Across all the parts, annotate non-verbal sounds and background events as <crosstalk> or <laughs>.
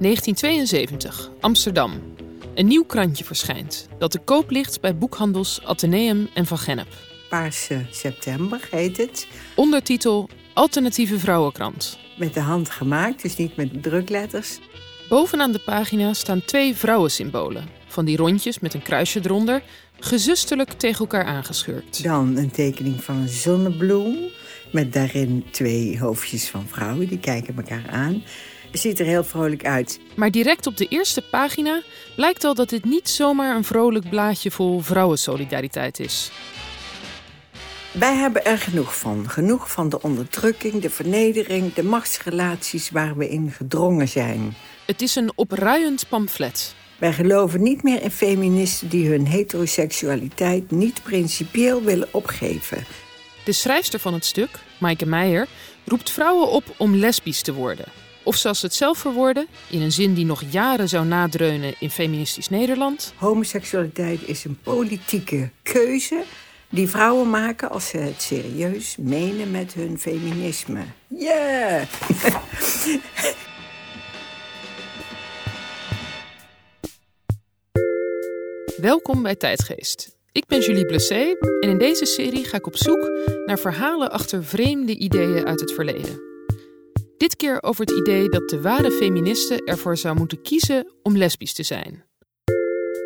1972, Amsterdam. Een nieuw krantje verschijnt dat te koop ligt bij boekhandels Atheneum en Van Gennep. Paarse September heet het. Ondertitel Alternatieve Vrouwenkrant. Met de hand gemaakt, dus niet met drukletters. Bovenaan de pagina staan twee vrouwensymbolen. Van die rondjes met een kruisje eronder, gezusterlijk tegen elkaar aangeschurkt. Dan een tekening van een zonnebloem. Met daarin twee hoofdjes van vrouwen, die kijken elkaar aan. Ziet er heel vrolijk uit. Maar direct op de eerste pagina blijkt al dat dit niet zomaar een vrolijk blaadje vol vrouwensolidariteit is. Wij hebben er genoeg van. Genoeg van de onderdrukking, de vernedering, de machtsrelaties waar we in gedrongen zijn. Het is een opruiend pamflet. Wij geloven niet meer in feministen die hun heteroseksualiteit niet principieel willen opgeven. De schrijfster van het stuk, Maaike Meijer, roept vrouwen op om lesbisch te worden. Of zoals ze het zelf verwoorden, in een zin die nog jaren zou nadreunen in feministisch Nederland. Homoseksualiteit is een politieke keuze die vrouwen maken als ze het serieus menen met hun feminisme. Yeah! <laughs> Welkom bij Tijdgeest. Ik ben Julie Blessé en in deze serie ga ik op zoek naar verhalen achter vreemde ideeën uit het verleden. Dit keer over het idee dat de ware feministe ervoor zou moeten kiezen om lesbisch te zijn.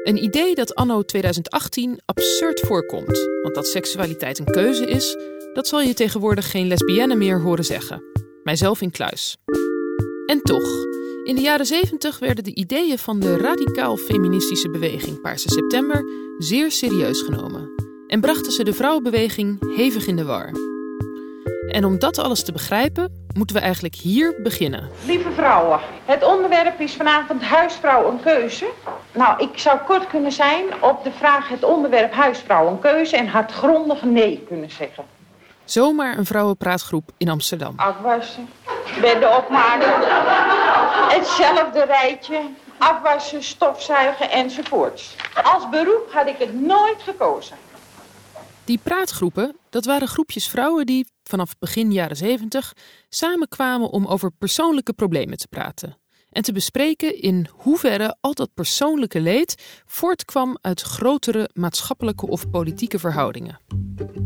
Een idee dat anno 2018 absurd voorkomt, want dat seksualiteit een keuze is, dat zal je tegenwoordig geen lesbienne meer horen zeggen. Mijzelf in kluis. En toch, in de jaren 70 werden de ideeën van de radicaal feministische beweging Paarse September zeer serieus genomen en brachten ze de vrouwenbeweging hevig in de war. En om dat alles te begrijpen, moeten we eigenlijk hier beginnen. Lieve vrouwen, het onderwerp is vanavond huisvrouw een keuze. Nou, ik zou kort kunnen zijn op de vraag het onderwerp huisvrouw een keuze en hardgrondig nee kunnen zeggen. Zomaar een vrouwenpraatgroep in Amsterdam. Afwassen, bedden opmaken, hetzelfde rijtje, afwassen, stofzuigen enzovoorts. Als beroep had ik het nooit gekozen. Die praatgroepen, dat waren groepjes vrouwen die vanaf begin jaren 70 samenkwamen om over persoonlijke problemen te praten. En te bespreken in hoeverre al dat persoonlijke leed voortkwam uit grotere maatschappelijke of politieke verhoudingen.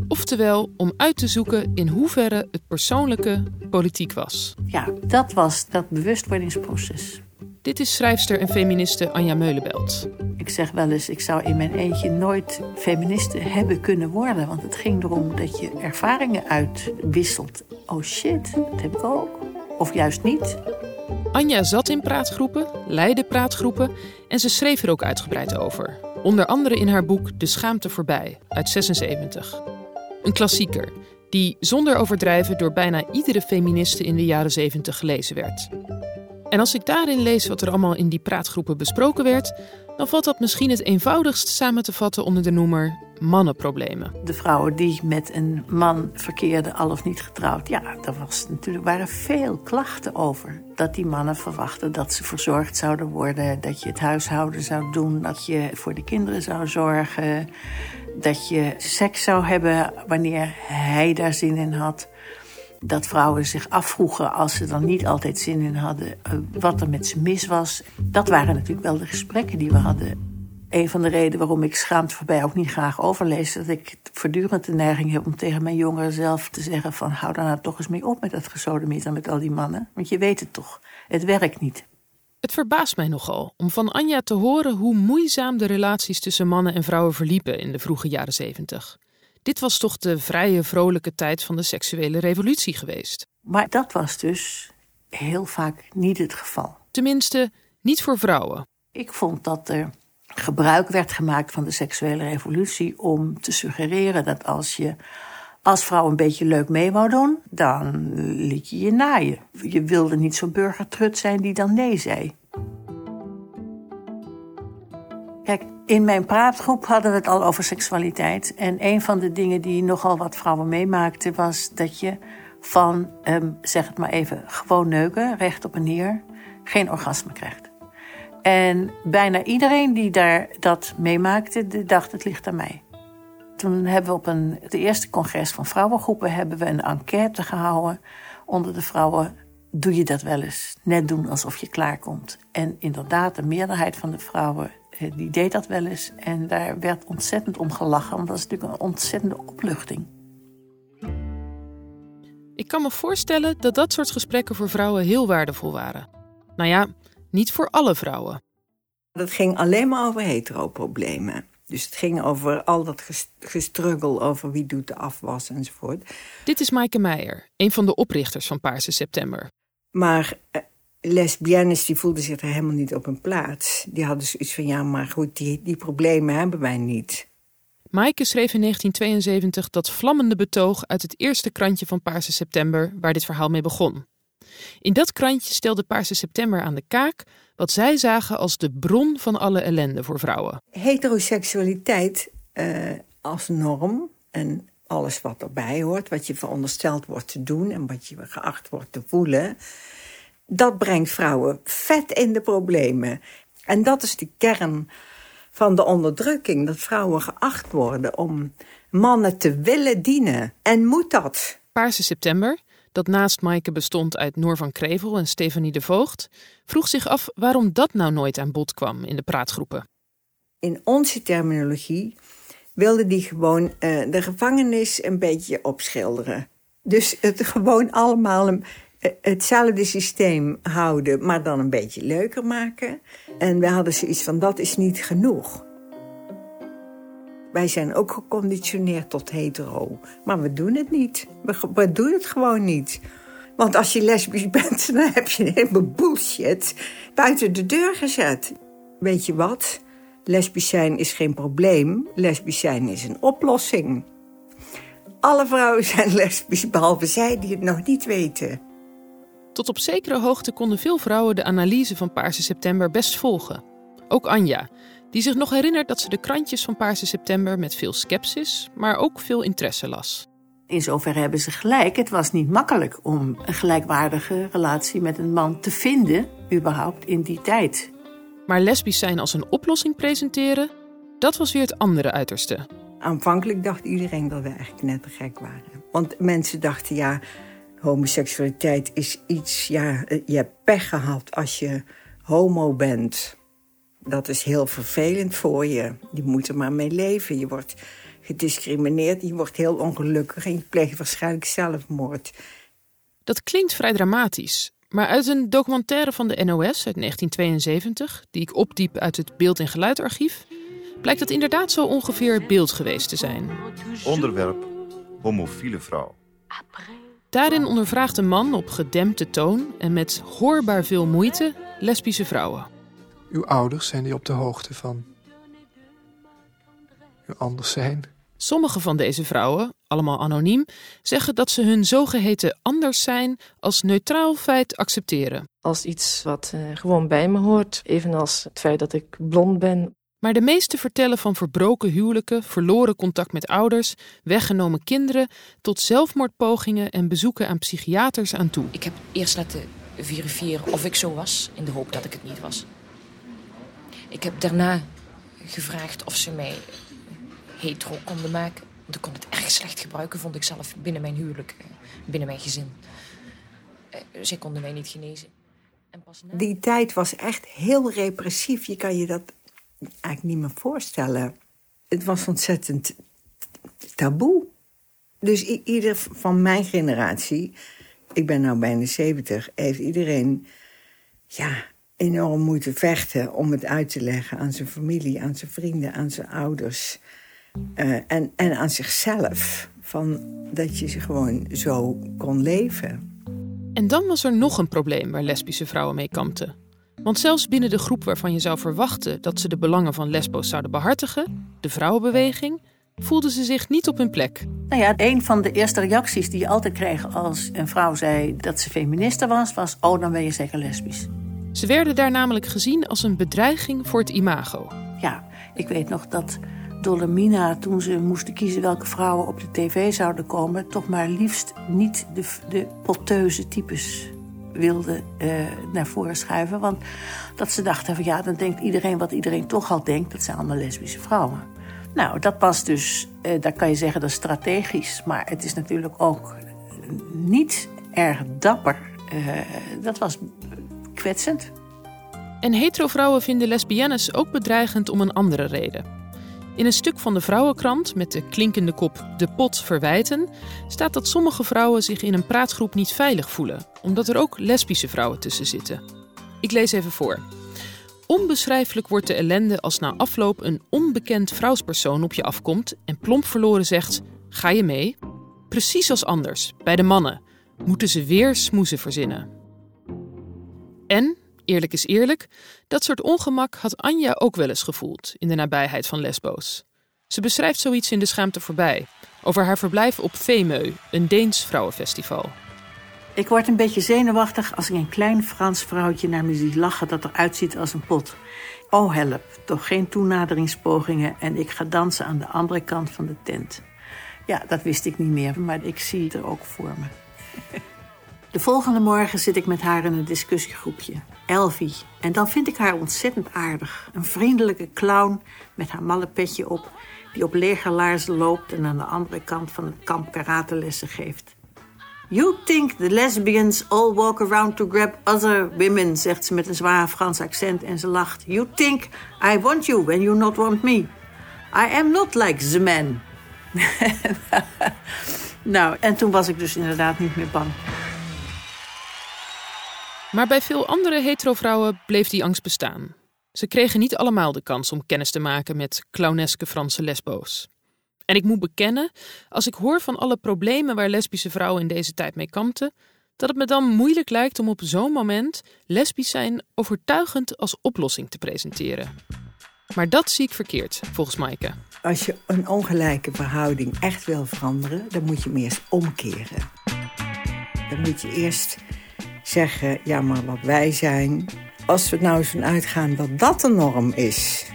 Oftewel om uit te zoeken in hoeverre het persoonlijke politiek was. Ja, dat was dat bewustwordingsproces. Dit is schrijfster en feministe Anja Meulenbelt. Ik zeg wel eens, ik zou in mijn eentje nooit feministe hebben kunnen worden. Want het ging erom dat je ervaringen uitwisselt. Oh shit, dat heb ik ook. Of juist niet. Anja zat in praatgroepen, leidde praatgroepen en ze schreef er ook uitgebreid over. Onder andere in haar boek De Schaamte voorbij uit 76. Een klassieker die zonder overdrijven door bijna iedere feministe in de jaren 70 gelezen werd. En als ik daarin lees wat er allemaal in die praatgroepen besproken werd, dan valt dat misschien het eenvoudigst samen te vatten onder de noemer mannenproblemen. De vrouwen die met een man verkeerden, al of niet getrouwd, ja, daar was natuurlijk, waren veel klachten over. Dat die mannen verwachten dat ze verzorgd zouden worden, dat je het huishouden zou doen, dat je voor de kinderen zou zorgen, dat je seks zou hebben wanneer hij daar zin in had dat vrouwen zich afvroegen als ze dan niet altijd zin in hadden eh, wat er met ze mis was. Dat waren natuurlijk wel de gesprekken die we hadden. Een van de redenen waarom ik schaamt voorbij ook niet graag overlees, dat ik voortdurend de neiging heb om tegen mijn jongeren zelf te zeggen van hou daar nou toch eens mee op met dat gesodemieter met al die mannen. Want je weet het toch, het werkt niet. Het verbaast mij nogal om van Anja te horen hoe moeizaam de relaties tussen mannen en vrouwen verliepen in de vroege jaren zeventig. Dit was toch de vrije, vrolijke tijd van de seksuele revolutie geweest. Maar dat was dus heel vaak niet het geval. Tenminste, niet voor vrouwen. Ik vond dat er gebruik werd gemaakt van de seksuele revolutie om te suggereren dat als je als vrouw een beetje leuk mee wou doen, dan liet je je naaien. Je wilde niet zo'n burgertrut zijn die dan nee zei. Kijk, in mijn praatgroep hadden we het al over seksualiteit. En een van de dingen die nogal wat vrouwen meemaakten was dat je van, um, zeg het maar even, gewoon neuken, recht op en neer, geen orgasme krijgt. En bijna iedereen die daar dat meemaakte, dacht het ligt aan mij. Toen hebben we op een, het eerste congres van vrouwengroepen hebben we een enquête gehouden onder de vrouwen doe je dat wel eens. Net doen alsof je klaarkomt. En inderdaad, de meerderheid van de vrouwen die deed dat wel eens. En daar werd ontzettend om gelachen, want dat is natuurlijk een ontzettende opluchting. Ik kan me voorstellen dat dat soort gesprekken voor vrouwen heel waardevol waren. Nou ja, niet voor alle vrouwen. Dat ging alleen maar over hetero-problemen. Dus het ging over al dat gestruggel over wie doet de afwas enzovoort. Dit is Maaike Meijer, een van de oprichters van Paarse September. Maar eh, lesbiennes die voelden zich er helemaal niet op hun plaats. Die hadden zoiets van, ja, maar goed, die, die problemen hebben wij niet. Maaike schreef in 1972 dat vlammende betoog uit het eerste krantje van Paarse September, waar dit verhaal mee begon. In dat krantje stelde Paarse September aan de kaak wat zij zagen als de bron van alle ellende voor vrouwen. Heteroseksualiteit uh, als norm en alles wat erbij hoort, wat je verondersteld wordt te doen en wat je geacht wordt te voelen, dat brengt vrouwen vet in de problemen. En dat is de kern van de onderdrukking, dat vrouwen geacht worden om mannen te willen dienen. En moet dat? Paarse September, dat naast Maaike bestond uit Noor van Krevel en Stefanie de Voogd, vroeg zich af waarom dat nou nooit aan bod kwam in de praatgroepen. In onze terminologie wilde die gewoon uh, de gevangenis een beetje opschilderen. Dus het gewoon allemaal een, eh, hetzelfde systeem houden, maar dan een beetje leuker maken. En we hadden zoiets van, dat is niet genoeg. Wij zijn ook geconditioneerd tot hetero. Maar we doen het niet. We, we doen het gewoon niet. Want als je lesbisch <laughs> bent, dan heb je een heleboel bullshit buiten de deur gezet. Weet je wat? Lesbisch zijn is geen probleem. Lesbisch zijn is een oplossing. Alle vrouwen zijn <laughs> lesbisch, behalve zij die het nog niet weten. Tot op zekere hoogte konden veel vrouwen de analyse van Paarse September best volgen. Ook Anja, die zich nog herinnert dat ze de krantjes van Paarse September met veel sceptisch, maar ook veel interesse las. In zoverre hebben ze gelijk. Het was niet makkelijk om een gelijkwaardige relatie met een man te vinden, überhaupt in die tijd. Maar lesbisch zijn als een oplossing presenteren, dat was weer het andere uiterste. Aanvankelijk dacht iedereen dat we eigenlijk net te gek waren. Want mensen dachten, ja, homoseksualiteit is iets, ja, je hebt pech gehad als je homo bent. Dat is heel vervelend voor je. Je moet er maar mee leven. Je wordt gediscrimineerd, je wordt heel ongelukkig en je pleegt waarschijnlijk zelfmoord. Dat klinkt vrij dramatisch. Maar uit een documentaire van de NOS uit 1972, die ik opdiep uit het beeld- en geluidarchief, blijkt dat inderdaad zo ongeveer beeld geweest te zijn. Onderwerp: homofiele vrouw. Daarin ondervraagt een man op gedempte toon en met hoorbaar veel moeite lesbische vrouwen. Uw ouders zijn die op de hoogte van uw anders zijn? Sommige van deze vrouwen, allemaal anoniem, zeggen dat ze hun zogeheten anders zijn als neutraal feit accepteren. Als iets wat uh, gewoon bij me hoort, evenals het feit dat ik blond ben. Maar de meeste vertellen van verbroken huwelijken, verloren contact met ouders, weggenomen kinderen, tot zelfmoordpogingen en bezoeken aan psychiaters aan toe. Ik heb eerst laten verifiëren of ik zo was, in de hoop dat ik het niet was. Ik heb daarna gevraagd of ze mij hetero konden maken. Want ik kon het erg slecht gebruiken, vond ik zelf, binnen mijn huwelijk, eh, binnen mijn gezin. Eh, zij konden mij niet genezen. En pas na... Die tijd was echt heel repressief. Je kan je dat eigenlijk niet meer voorstellen. Het was ontzettend taboe. Dus ieder van mijn generatie, ik ben nu bijna 70, heeft iedereen ja, enorm moeten vechten om het uit te leggen aan zijn familie, aan zijn vrienden, aan zijn ouders. Uh, en, en aan zichzelf. Van dat je ze gewoon zo kon leven. En dan was er nog een probleem waar lesbische vrouwen mee kampten. Want zelfs binnen de groep waarvan je zou verwachten dat ze de belangen van lesbo's zouden behartigen, de vrouwenbeweging, voelden ze zich niet op hun plek. Nou ja, een van de eerste reacties die je altijd kreeg als een vrouw zei dat ze feministe was, was: Oh, dan ben je zeker lesbisch. Ze werden daar namelijk gezien als een bedreiging voor het imago. Ja, ik weet nog dat Dolomina, toen ze moesten kiezen welke vrouwen op de tv zouden komen, toch maar liefst niet de, de poteuze types wilde uh, naar voren schuiven. Want dat ze dachten van ja, dan denkt iedereen wat iedereen toch al denkt. Dat zijn allemaal lesbische vrouwen. Nou, dat past dus, uh, daar kan je zeggen dat is strategisch. Maar het is natuurlijk ook niet erg dapper eh, dat was kwetsend. En hetero-vrouwen vinden lesbiennes ook bedreigend om een andere reden. In een stuk van de Vrouwenkrant met de klinkende kop De pot verwijten staat dat sommige vrouwen zich in een praatgroep niet veilig voelen, omdat er ook lesbische vrouwen tussen zitten. Ik lees even voor. Onbeschrijfelijk wordt de ellende als na afloop een onbekend vrouwspersoon op je afkomt en plomp verloren zegt: Ga je mee? Precies als anders, bij de mannen, moeten ze weer smoezen verzinnen. En, eerlijk is eerlijk, dat soort ongemak had Anja ook wel eens gevoeld in de nabijheid van Lesbos. Ze beschrijft zoiets in De Schaamte voorbij, over haar verblijf op Femeu, een Deens vrouwenfestival. Ik word een beetje zenuwachtig als ik een klein Frans vrouwtje naar me zie lachen dat eruit ziet als een pot. Oh help, toch geen toenaderingspogingen en ik ga dansen aan de andere kant van de tent. Ja, dat wist ik niet meer, maar ik zie het er ook voor me. <laughs> De volgende morgen zit ik met haar in een discussiegroepje. Elvie. En dan vind ik haar ontzettend aardig. Een vriendelijke clown met haar malle petje op... die op legerlaarzen loopt en aan de andere kant van het kamp karatelessen geeft. You think the lesbians all walk around to grab other women, zegt ze met een zwaar Frans accent en ze lacht. You think I want you when you not want me. I am not like the man. <laughs> nou, en toen was ik dus inderdaad niet meer bang. Maar bij veel andere hetero-vrouwen bleef die angst bestaan. Ze kregen niet allemaal de kans om kennis te maken met clowneske Franse lesbo's. En ik moet bekennen, als ik hoor van alle problemen waar lesbische vrouwen in deze tijd mee kampten, dat het me dan moeilijk lijkt om op zo'n moment lesbisch zijn overtuigend als oplossing te presenteren. Maar dat zie ik verkeerd, volgens Maaike. Als je een ongelijke verhouding echt wil veranderen, dan moet je hem eerst omkeren. Dan moet je eerst zeggen, ja maar wat wij zijn. Als we nou eens van uitgaan dat dat de norm is.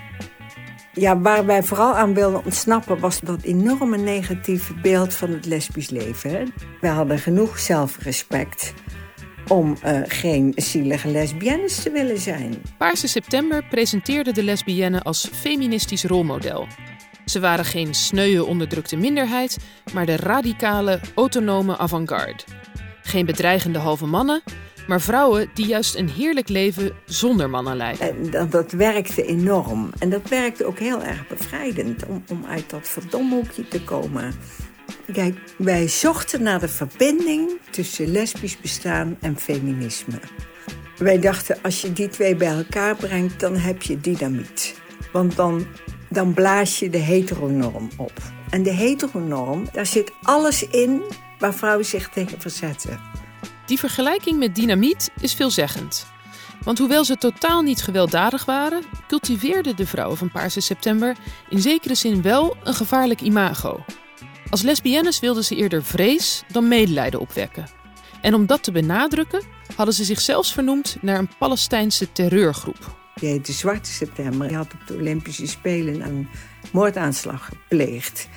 Ja, waar wij vooral aan wilden ontsnappen was dat enorme negatieve beeld van het lesbisch leven. Hè? We hadden genoeg zelfrespect om uh, geen zielige lesbiennes te willen zijn. Paarse September presenteerde de lesbienne als feministisch rolmodel. Ze waren geen sneuwe onderdrukte minderheid, maar de radicale, autonome avant-garde. Geen bedreigende halve mannen, maar vrouwen die juist een heerlijk leven zonder mannen leiden. En dat, dat werkte enorm. En dat werkte ook heel erg bevrijdend om, om uit dat verdomhoekje te komen. Kijk, wij zochten naar de verbinding tussen lesbisch bestaan en feminisme. Wij dachten, als je die twee bij elkaar brengt, dan heb je dynamiet. Want dan, dan blaas je de heteronorm op. En de heteronorm, daar zit alles in waar vrouwen zich tegen verzetten. Die vergelijking met dynamiet is veelzeggend. Want hoewel ze totaal niet gewelddadig waren, cultiveerden de vrouwen van Paarse September in zekere zin wel een gevaarlijk imago. Als lesbiennes wilden ze eerder vrees dan medelijden opwekken. En om dat te benadrukken, hadden ze zichzelf vernoemd naar een Palestijnse terreurgroep. Die heette Zwarte September. Die had op de Olympische Spelen een moordaanslag gepleegd.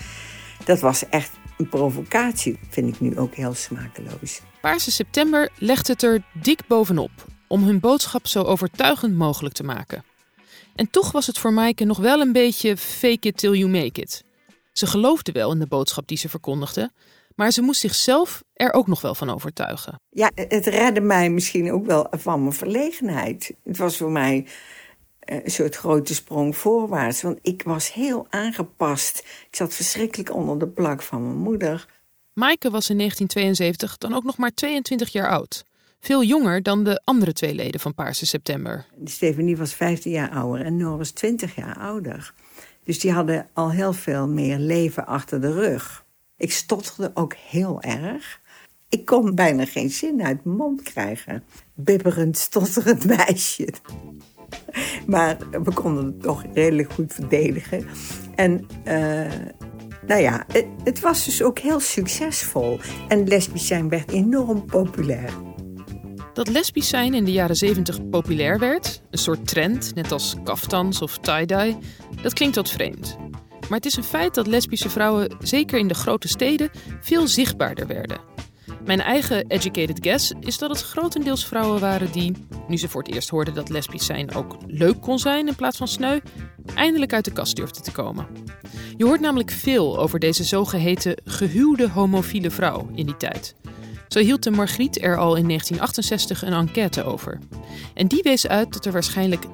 Dat was echt een provocatie, vind ik nu ook heel smakeloos. Paarse September legt het er dik bovenop om hun boodschap zo overtuigend mogelijk te maken. En toch was het voor Maaike nog wel een beetje fake it till you make it. Ze geloofde wel in de boodschap die ze verkondigde, maar ze moest zichzelf er ook nog wel van overtuigen. Ja, het redde mij misschien ook wel van mijn verlegenheid. Het was voor mij een soort grote sprong voorwaarts. Want ik was heel aangepast. Ik zat verschrikkelijk onder de plak van mijn moeder. Maaike was in 1972 dan ook nog maar 22 jaar oud. Veel jonger dan de andere twee leden van Paarse September. Stefanie was 15 jaar ouder en Noor was 20 jaar ouder. Dus die hadden al heel veel meer leven achter de rug. Ik stotterde ook heel erg. Ik kon bijna geen zin uit mijn mond krijgen. Bibberend, stotterend <laughs> meisje. <laughs> Maar we konden het toch redelijk goed verdedigen. En uh, nou ja, het, het, was dus ook heel succesvol. En lesbisch zijn werd enorm populair. Dat lesbisch zijn in de jaren 70 populair werd, een soort trend, net als kaftans of tie-dye, dat klinkt wat vreemd. Maar het is een feit dat lesbische vrouwen, zeker in de grote steden, veel zichtbaarder werden. Mijn eigen educated guess is dat het grotendeels vrouwen waren die, nu ze voor het eerst hoorden dat lesbisch zijn ook leuk kon zijn in plaats van sneu, eindelijk uit de kast durfden te komen. Je hoort namelijk veel over deze zogeheten gehuwde homofiele vrouw in die tijd. Zo hield de Margriet er al in 1968 een enquête over. En die wees uit dat er waarschijnlijk 60.000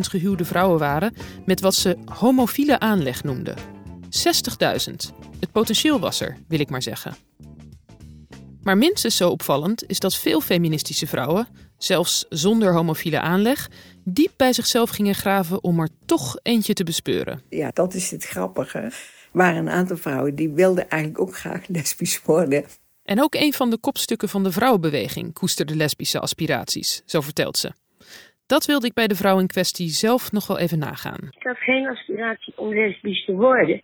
gehuwde vrouwen waren met wat ze homofiele aanleg noemden. 60.000. Het potentieel was er, wil ik maar zeggen. Maar minstens zo opvallend is dat veel feministische vrouwen, zelfs zonder homofiele aanleg, diep bij zichzelf gingen graven om er toch eentje te bespeuren. Ja, dat is het grappige. Er waren een aantal vrouwen die wilden eigenlijk ook graag lesbisch worden. En ook een van de kopstukken van de vrouwenbeweging koesterde lesbische aspiraties, zo vertelt ze. Dat wilde ik bij de vrouw in kwestie zelf nog wel even nagaan. Ik had geen aspiratie om lesbisch te worden.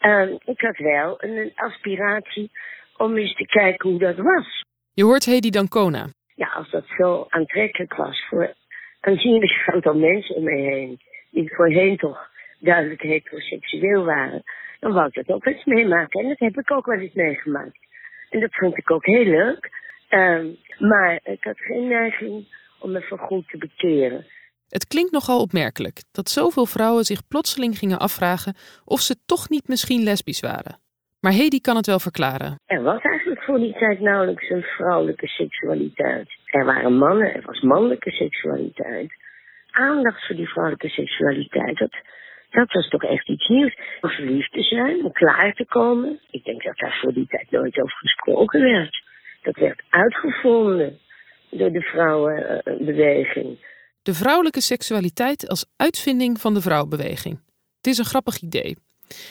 Uh, ik had wel een aspiratie om eens te kijken hoe dat was. Je hoort Hedy Dancona. Ja, als dat zo aantrekkelijk was voor een zienlijk aantal mensen om me heen, die voorheen toch duidelijk heteroseksueel waren, dan wou ik dat ook eens meemaken. En dat heb ik ook wel eens meegemaakt. En dat vond ik ook heel leuk. Uh, maar ik had geen neiging om me voorgoed te bekeren. Het klinkt nogal opmerkelijk dat zoveel vrouwen zich plotseling gingen afvragen of ze toch niet misschien lesbisch waren. Maar Hedy kan het wel verklaren. Er was eigenlijk voor die tijd nauwelijks een vrouwelijke seksualiteit. Er waren mannen, er was mannelijke seksualiteit. Aandacht voor die vrouwelijke seksualiteit, dat, dat was toch echt iets nieuws. Om verliefd te zijn, om klaar te komen. Ik denk dat daar voor die tijd nooit over gesproken werd. Dat werd uitgevonden door de vrouwenbeweging. De vrouwelijke seksualiteit als uitvinding van de vrouwenbeweging. Het is een grappig idee.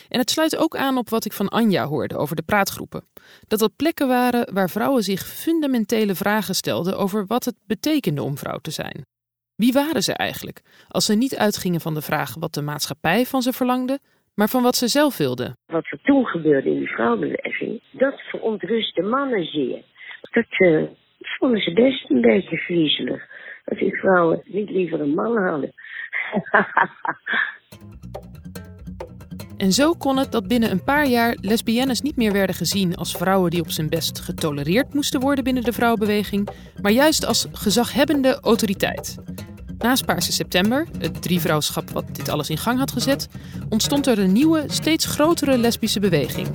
En het sluit ook aan op wat ik van Anja hoorde over de praatgroepen. Dat dat plekken waren waar vrouwen zich fundamentele vragen stelden over wat het betekende om vrouw te zijn. Wie waren ze eigenlijk, als ze niet uitgingen van de vraag wat de maatschappij van ze verlangde, maar van wat ze zelf wilden? Wat er toen gebeurde in die vrouwenbeweging, dat verontrustte mannen zeer. Dat uh, vonden ze best een beetje griezelig. Dat die vrouwen niet liever een man hadden. <laughs> En zo kon het dat binnen een paar jaar lesbiennes niet meer werden gezien als vrouwen die op zijn best getolereerd moesten worden binnen de vrouwenbeweging, maar juist als gezaghebbende autoriteit. Na Spaarse September, het drievrouwschap wat dit alles in gang had gezet, ontstond er een nieuwe, steeds grotere lesbische beweging.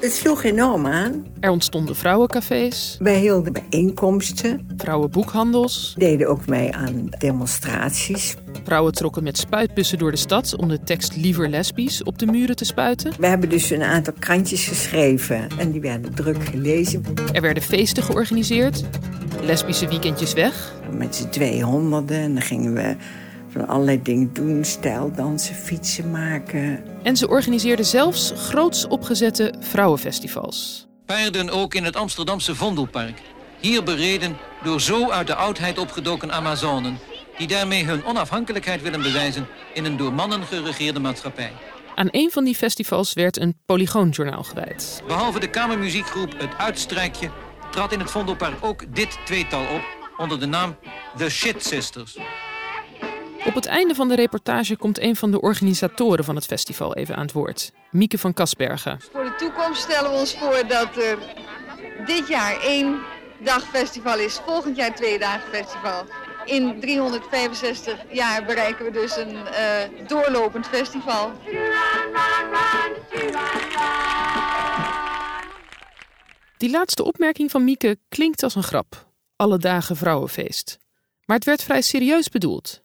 Het sloeg enorm aan. Er ontstonden vrouwencafés. Wij hielden bijeenkomsten. Vrouwenboekhandels. Deden ook mee aan demonstraties. Vrouwen trokken met spuitbussen door de stad om de tekst liever lesbisch op de muren te spuiten. We hebben dus een aantal krantjes geschreven en die werden druk gelezen. Er werden feesten georganiseerd. Lesbische weekendjes weg. Met z'n tweehonderden en dan gingen we van allerlei dingen doen. Stijldansen, fietsen maken. En ze organiseerden zelfs groots opgezette vrouwenfestivals. Paarden ook in het Amsterdamse Vondelpark. Hier bereden door zo uit de oudheid opgedoken Amazonen... die daarmee hun onafhankelijkheid willen bewijzen... in een door mannen geregeerde maatschappij. Aan een van die festivals werd een polygoonjournaal gewijd. Behalve de kamermuziekgroep Het Uitstrijkje... trad in het Vondelpark ook dit tweetal op... onder de naam The Shit Sisters... Op het einde van de reportage komt een van de organisatoren van het festival even aan het woord. Mieke van Kasbergen. Voor de toekomst stellen we ons voor dat er dit jaar één dag festival is, volgend jaar twee dagen festival. In 365 jaar bereiken we dus een uh, doorlopend festival. Die laatste opmerking van Mieke klinkt als een grap. Alle dagen vrouwenfeest. Maar het werd vrij serieus bedoeld.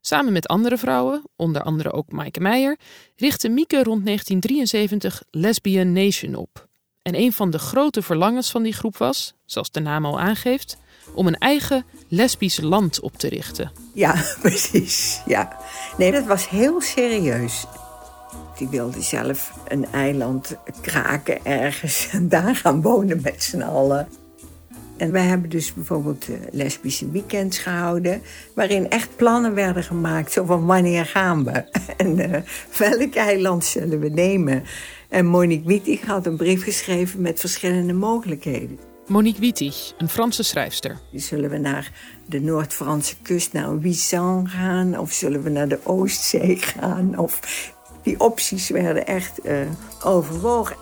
Samen met andere vrouwen, onder andere ook Maaike Meijer, richtte Mieke rond 1973 Lesbian Nation op. En een van de grote verlangens van die groep was, zoals de naam al aangeeft, om een eigen lesbisch land op te richten. Ja, <laughs> precies. Ja. Nee, dat was heel serieus. Die wilde zelf een eiland kraken ergens <laughs> en daar gaan wonen met z'n allen. En wij hebben dus bijvoorbeeld uh, lesbische weekends gehouden... waarin echt plannen werden gemaakt, zo van wanneer gaan we? <laughs> en uh, welk eiland zullen we nemen? En Monique Wittig had een brief geschreven met verschillende mogelijkheden. Monique Wittig, een Franse schrijfster. Zullen we naar de Noord-Franse kust, naar Ouessant gaan? Of zullen we naar de Oostzee gaan? Of die opties werden echt uh, overwogen.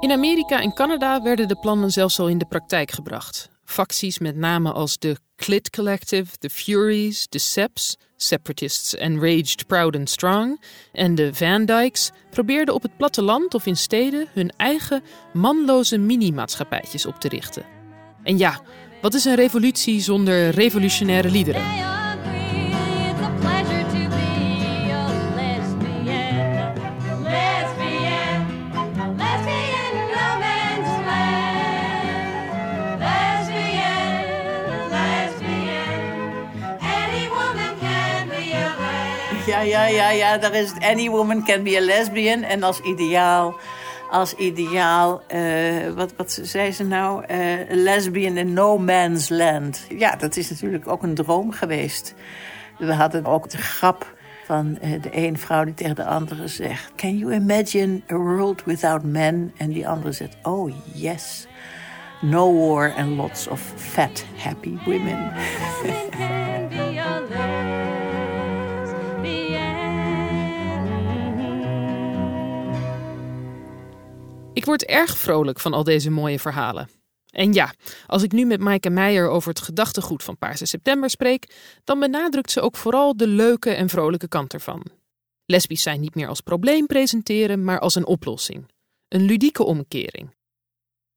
In Amerika en Canada werden de plannen zelfs al in de praktijk gebracht. Facties met namen als de Clit Collective, de Furies, de Seps Separatists Enraged, Proud and Strong, en de Van Dykes probeerden op het platteland of in steden hun eigen manloze mini-maatschappijtjes op te richten. En ja, wat is een revolutie zonder revolutionaire liederen? Ja, ja, ja, daar is any woman can be a lesbian. En als ideaal, als ideaal, uh, wat, wat zei ze nou? Uh, lesbian in no man's land. Ja, dat is natuurlijk ook een droom geweest. We hadden ook de grap van uh, de een vrouw die tegen de andere zegt... Can you imagine a world without men? En die andere zegt, oh yes. No war and lots of fat, happy women. Ik word erg vrolijk van al deze mooie verhalen. En ja, als ik nu met Maaike Meijer over het gedachtegoed van Paarse September spreek, dan benadrukt ze ook vooral de leuke en vrolijke kant ervan. Lesbisch zijn niet meer als probleem presenteren, maar als een oplossing. Een ludieke omkering.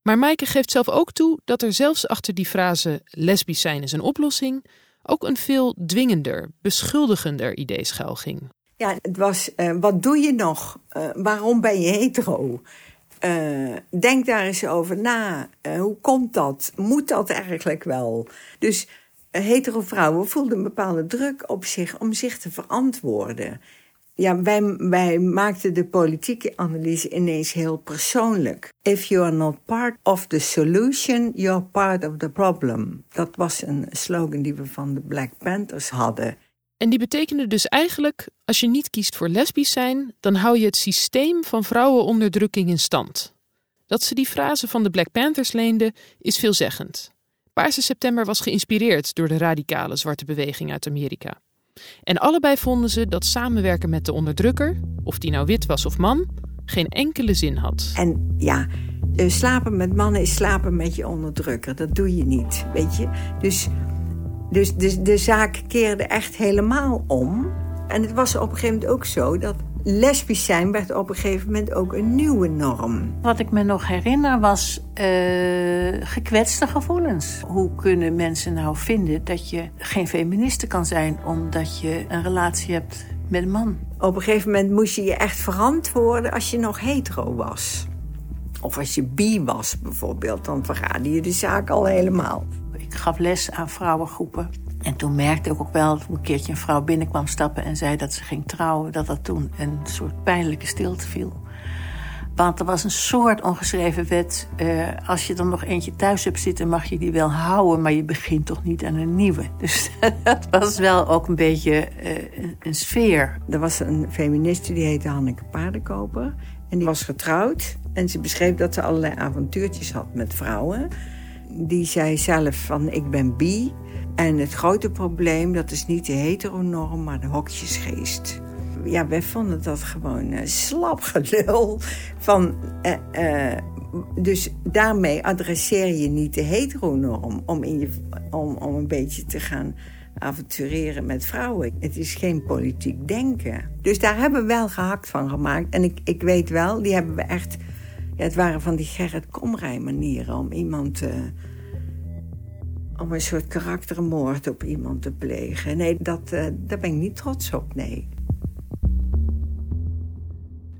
Maar Maaike geeft zelf ook toe dat er zelfs achter die frase lesbisch zijn is een oplossing ook een veel dwingender, beschuldigender idee schuil ging. Ja, het was, uh, wat doe je nog? Uh, waarom ben je hetero? Uh, denk daar eens over na. Uh, hoe komt dat? Moet dat eigenlijk wel? Dus uh, hetero vrouwen voelden een bepaalde druk op zich om zich te verantwoorden. Ja, wij, wij maakten de politieke analyse ineens heel persoonlijk. If you are not part of the solution, you're part of the problem. Dat was een slogan die we van de Black Panthers hadden. En die betekende dus eigenlijk: als je niet kiest voor lesbisch zijn, dan hou je het systeem van vrouwenonderdrukking in stand. Dat ze die frase van de Black Panthers leende, is veelzeggend. Paarse September was geïnspireerd door de radicale zwarte beweging uit Amerika. En allebei vonden ze dat samenwerken met de onderdrukker, of die nou wit was of man, geen enkele zin had. En ja, eh, slapen met mannen is slapen met je onderdrukker. Dat doe je niet, weet je. Dus dus de, de zaak keerde echt helemaal om. En het was op een gegeven moment ook zo dat lesbisch zijn werd op een gegeven moment ook een nieuwe norm. Wat ik me nog herinner was uh, gekwetste gevoelens. Hoe kunnen mensen nou vinden dat je geen feministe kan zijn omdat je een relatie hebt met een man? Op een gegeven moment moest je je echt verantwoorden als je nog hetero was. Of als je bi was bijvoorbeeld, dan verraadde je de zaak al helemaal. Gaf les aan vrouwengroepen. En toen merkte ik ook wel dat een keertje een vrouw binnenkwam stappen en zei dat ze ging trouwen, dat dat toen een soort pijnlijke stilte viel. Want er was een soort ongeschreven wet. Uh, als je dan nog eentje thuis hebt zitten, mag je die wel houden, maar je begint toch niet aan een nieuwe. <laughs> Dus dat was wel ook een beetje uh, een sfeer. Er was een feministe die heette Hanneke Paardenkoper. En die was getrouwd. En ze beschreef dat ze allerlei avontuurtjes had met vrouwen die zei zelf van ik ben bi. En het grote probleem, dat is niet de heteronorm, maar de hokjesgeest. Ja, wij vonden dat gewoon uh, slap gelul. Van, uh, uh, dus daarmee adresseer je niet de heteronorm om, in je, om, om een beetje te gaan avontureren met vrouwen. Het is geen politiek denken. Dus daar hebben we wel gehakt van gemaakt. En ik, ik weet wel, die hebben we echt ja, het waren van die Gerrit Komrij manieren om iemand... Uh, om een soort karaktermoord op iemand te plegen. Nee, dat, uh, daar ben ik niet trots op, nee.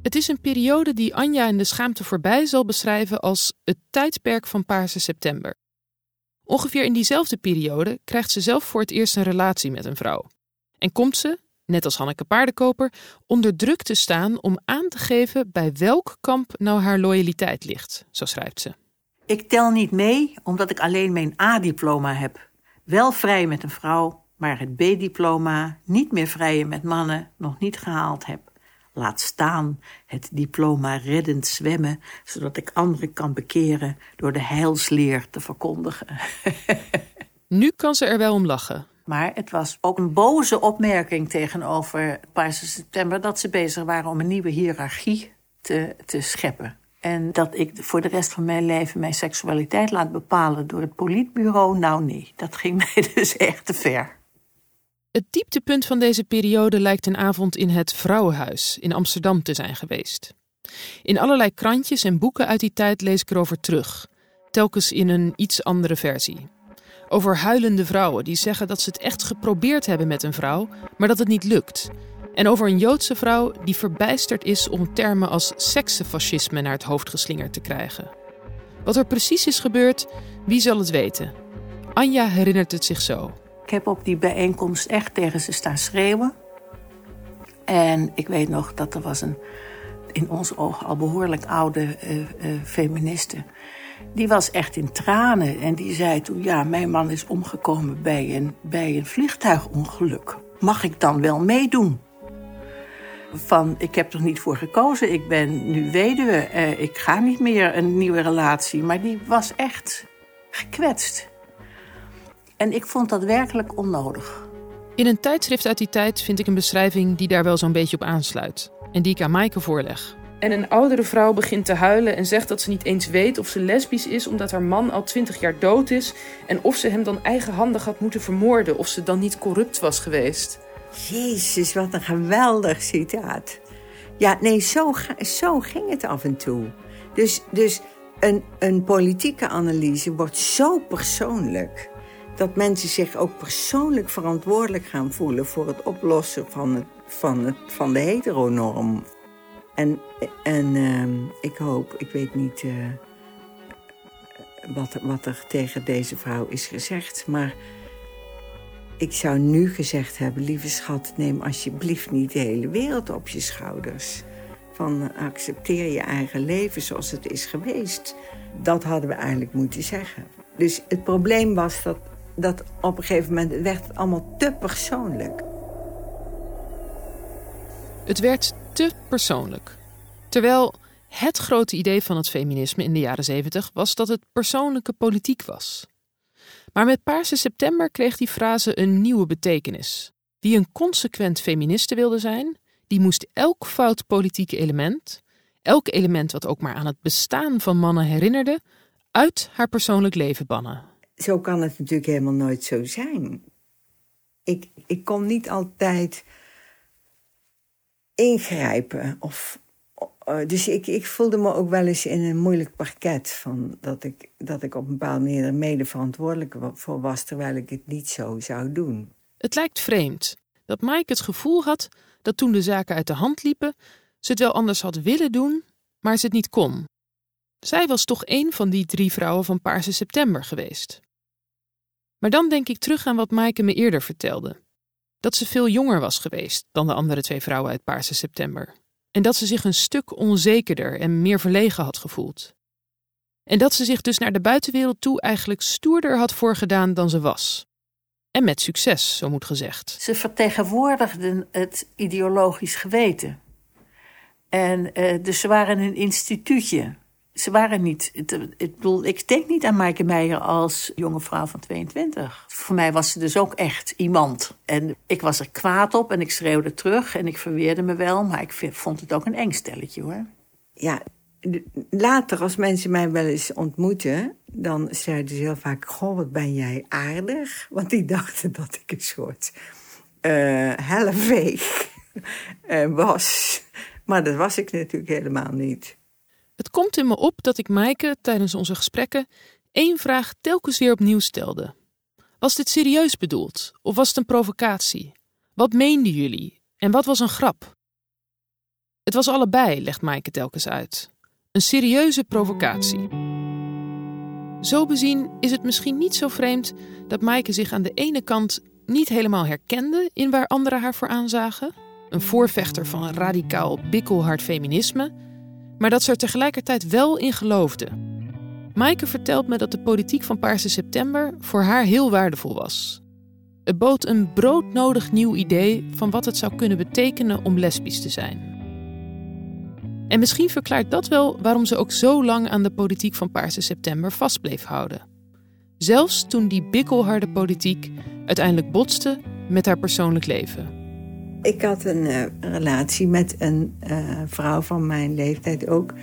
Het is een periode die Anja in de schaamte voorbij zal beschrijven als het tijdperk van Paarse September. Ongeveer in diezelfde periode krijgt ze zelf voor het eerst een relatie met een vrouw. En komt ze, net als Hanneke Paardenkoper, onder druk te staan om aan te geven bij welk kamp nou haar loyaliteit ligt, zo schrijft ze. Ik tel niet mee omdat ik alleen mijn A-diploma heb. Wel vrij met een vrouw, maar het B-diploma, niet meer vrijen met mannen, nog niet gehaald heb. Laat staan het diploma reddend zwemmen, zodat ik anderen kan bekeren door de heilsleer te verkondigen. <laughs> nu kan ze er wel om lachen. Maar het was ook een boze opmerking tegenover Paarse September dat ze bezig waren om een nieuwe hiërarchie te, te scheppen. En dat ik voor de rest van mijn leven mijn seksualiteit laat bepalen door het politbureau, nou nee, dat ging <laughs> mij dus echt te ver. Het dieptepunt van deze periode lijkt een avond in het Vrouwenhuis in Amsterdam te zijn geweest. In allerlei krantjes en boeken uit die tijd lees ik erover terug, telkens in een iets andere versie. Over huilende vrouwen die zeggen dat ze het echt geprobeerd hebben met een vrouw, maar dat het niet lukt. En over een Joodse vrouw die verbijsterd is om termen als seksenfascisme naar het hoofd geslingerd te krijgen. Wat er precies is gebeurd, wie zal het weten? Anja herinnert het zich zo. Ik heb op die bijeenkomst echt tegen ze staan schreeuwen. En ik weet nog dat er was een in ons ogen al behoorlijk oude uh, uh, feministe. Die was echt in tranen en die zei toen... ja, mijn man is omgekomen bij een, bij een vliegtuigongeluk. Mag ik dan wel meedoen? Van, ik heb er niet voor gekozen, ik ben nu weduwe... Uh, ik ga niet meer een nieuwe relatie. Maar die was echt gekwetst. En ik vond dat werkelijk onnodig. In een tijdschrift uit die tijd vind ik een beschrijving die daar wel zo'n beetje op aansluit. En die ik aan Maaike voorleg. En een oudere vrouw begint te huilen en zegt dat ze niet eens weet of ze lesbisch is omdat haar man al twintig jaar dood is. En of ze hem dan eigenhandig had moeten vermoorden, of ze dan niet corrupt was geweest. Jezus, wat een geweldig citaat. Ja, nee, zo, zo ging het af en toe. Dus, dus een, een politieke analyse wordt zo persoonlijk dat mensen zich ook persoonlijk verantwoordelijk gaan voelen voor het oplossen van, het, van, het, van de heteronorm. En, en uh, ik hoop, ik weet niet uh, wat, wat er tegen deze vrouw is gezegd, maar ik zou nu gezegd hebben: lieve schat, neem alsjeblieft niet de hele wereld op je schouders. Van accepteer je eigen leven zoals het is geweest. Dat hadden we eigenlijk moeten zeggen. Dus het probleem was dat dat op een gegeven moment werd allemaal te persoonlijk. Het werd te persoonlijk. Terwijl het grote idee van het feminisme in de jaren zeventig was dat het persoonlijke politiek was. Maar met Paarse September kreeg die frase een nieuwe betekenis. Wie een consequent feministe wilde zijn, die moest elk fout politiek element, elk element wat ook maar aan het bestaan van mannen herinnerde, uit haar persoonlijk leven bannen zo kan het natuurlijk helemaal nooit zo zijn. Ik, ik kon niet altijd ingrijpen. Of, dus ik, ik voelde me ook wel eens in een moeilijk parket. Van dat, ik, dat ik op een bepaalde manier er mede verantwoordelijk voor was, terwijl ik het niet zo zou doen. Het lijkt vreemd dat Mike het gevoel had dat toen de zaken uit de hand liepen, ze het wel anders had willen doen, maar ze het niet kon. Zij was toch een van die drie vrouwen van Paarse September geweest. Maar dan denk ik terug aan wat Maaike me eerder vertelde. Dat ze veel jonger was geweest dan de andere twee vrouwen uit Paarse September. En dat ze zich een stuk onzekerder en meer verlegen had gevoeld. En dat ze zich dus naar de buitenwereld toe eigenlijk stoerder had voorgedaan dan ze was. En met succes, zo moet gezegd. Ze vertegenwoordigden het ideologisch geweten. En uh, dus ze waren een instituutje ze waren niet. Ik bedoel, ik denk niet aan Maaike Meijer als jonge vrouw van 22. Voor mij was ze dus ook echt iemand. En ik was er kwaad op en ik schreeuwde terug en ik verweerde me wel, maar ik vond het ook een eng stelletje hoor. Ja, later als mensen mij wel eens ontmoeten, dan zeiden ze heel vaak: Goh, wat ben jij aardig? Want die dachten dat ik een soort uh, helleveeg uh, was. Maar dat was ik natuurlijk helemaal niet. Het komt in me op dat ik Maaike tijdens onze gesprekken één vraag telkens weer opnieuw stelde. Was dit serieus bedoeld of was het een provocatie? Wat meenden jullie en wat was een grap? Het was allebei, legt Maaike telkens uit. Een serieuze provocatie. Zo bezien is het misschien niet zo vreemd dat Maaike zich aan de ene kant niet helemaal herkende in waar anderen haar voor aanzagen. Een voorvechter van een radicaal bikkelhard feminisme maar dat ze er tegelijkertijd wel in geloofde. Maaike vertelt me dat de politiek van Paarse September voor haar heel waardevol was. Het bood een broodnodig nieuw idee van wat het zou kunnen betekenen om lesbisch te zijn. En misschien verklaart dat wel waarom ze ook zo lang aan de politiek van Paarse September vast bleef houden. Zelfs toen die bikkelharde politiek uiteindelijk botste met haar persoonlijk leven. Ik had een uh, relatie met een uh, vrouw van mijn leeftijd ook.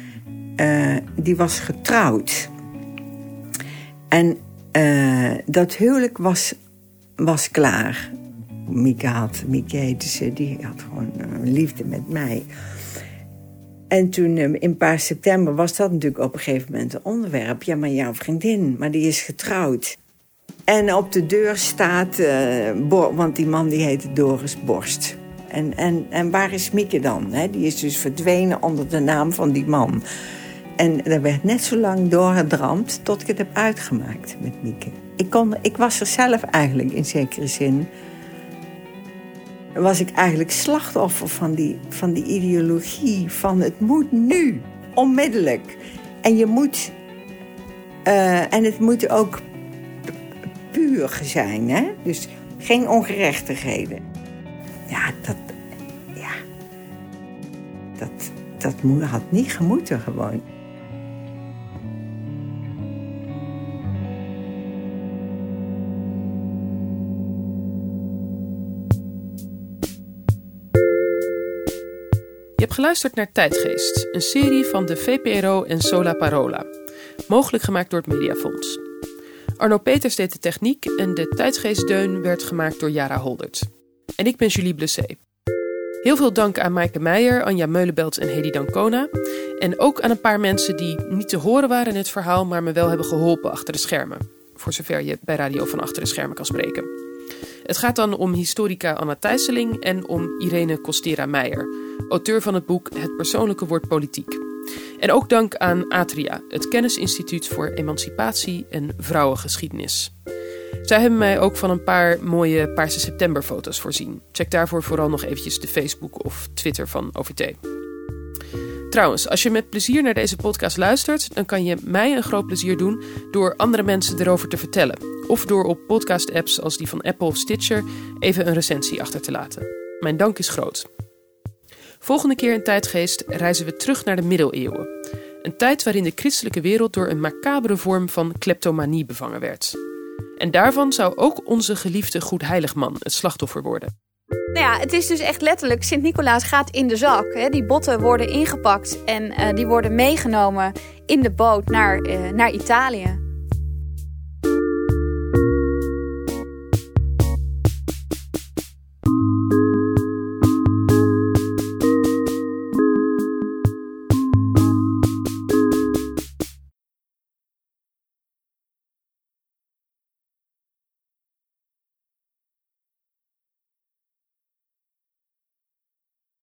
Uh, die was getrouwd. En dat huwelijk was, was klaar. Mieke had. Heette ze, die had gewoon liefde met mij. En toen in paar september was dat natuurlijk op een gegeven moment een onderwerp. Ja, maar jouw vriendin, maar die is getrouwd. En op de deur staat, want die man die heette Doris Borst. En, en, en waar is Mieke dan? Die is dus verdwenen onder de naam van die man. En er werd net zo lang doorgedramd tot ik het heb uitgemaakt met Mieke. Ik, kon, ik was er zelf eigenlijk in zekere zin. Was ik eigenlijk slachtoffer van die, van die ideologie van het moet nu, onmiddellijk. En je moet. Uh, en het moet ook puur zijn, hè? Dus geen ongerechtigheden. Ja, dat. Ja. Dat, dat had niet gemoeten gewoon. Je hebt geluisterd naar Tijdgeest, een serie van de VPRO en Sola Parola. Mogelijk gemaakt door het Mediafonds. Arno Peters deed de techniek en de Tijdgeestdeun werd gemaakt door Jara Holdert. En ik ben Julie Blessé. Heel veel dank aan Maaike Meijer, Anja Meulenbelt en Hedy Dancona. En ook aan een paar mensen die niet te horen waren in het verhaal, maar me wel hebben geholpen achter de schermen. Voor zover je bij Radio van Achter de Schermen kan spreken. Het gaat dan om historica Anna Thijsseling en om Irene Costera Meijer, auteur van het boek Het persoonlijke woord politiek. En ook dank aan Atria, het Kennisinstituut voor Emancipatie en Vrouwengeschiedenis. Zij hebben mij ook van een paar mooie Paarse Septemberfoto's voorzien. Check daarvoor vooral nog eventjes de Facebook of Twitter van OVT. Trouwens, als je met plezier naar deze podcast luistert, dan kan je mij een groot plezier doen door andere mensen erover te vertellen. Of door op podcast-apps als die van Apple of Stitcher even een recensie achter te laten. Mijn dank is groot. Volgende keer in Tijdgeest reizen we terug naar de middeleeuwen. Een tijd waarin de christelijke wereld door een macabere vorm van kleptomanie bevangen werd. En daarvan zou ook onze geliefde Goedheiligman het slachtoffer worden. Nou ja, het is dus echt letterlijk, Sint-Nicolaas gaat in de zak. Hè. Die botten worden ingepakt en uh, die worden meegenomen in de boot naar, uh, naar Italië.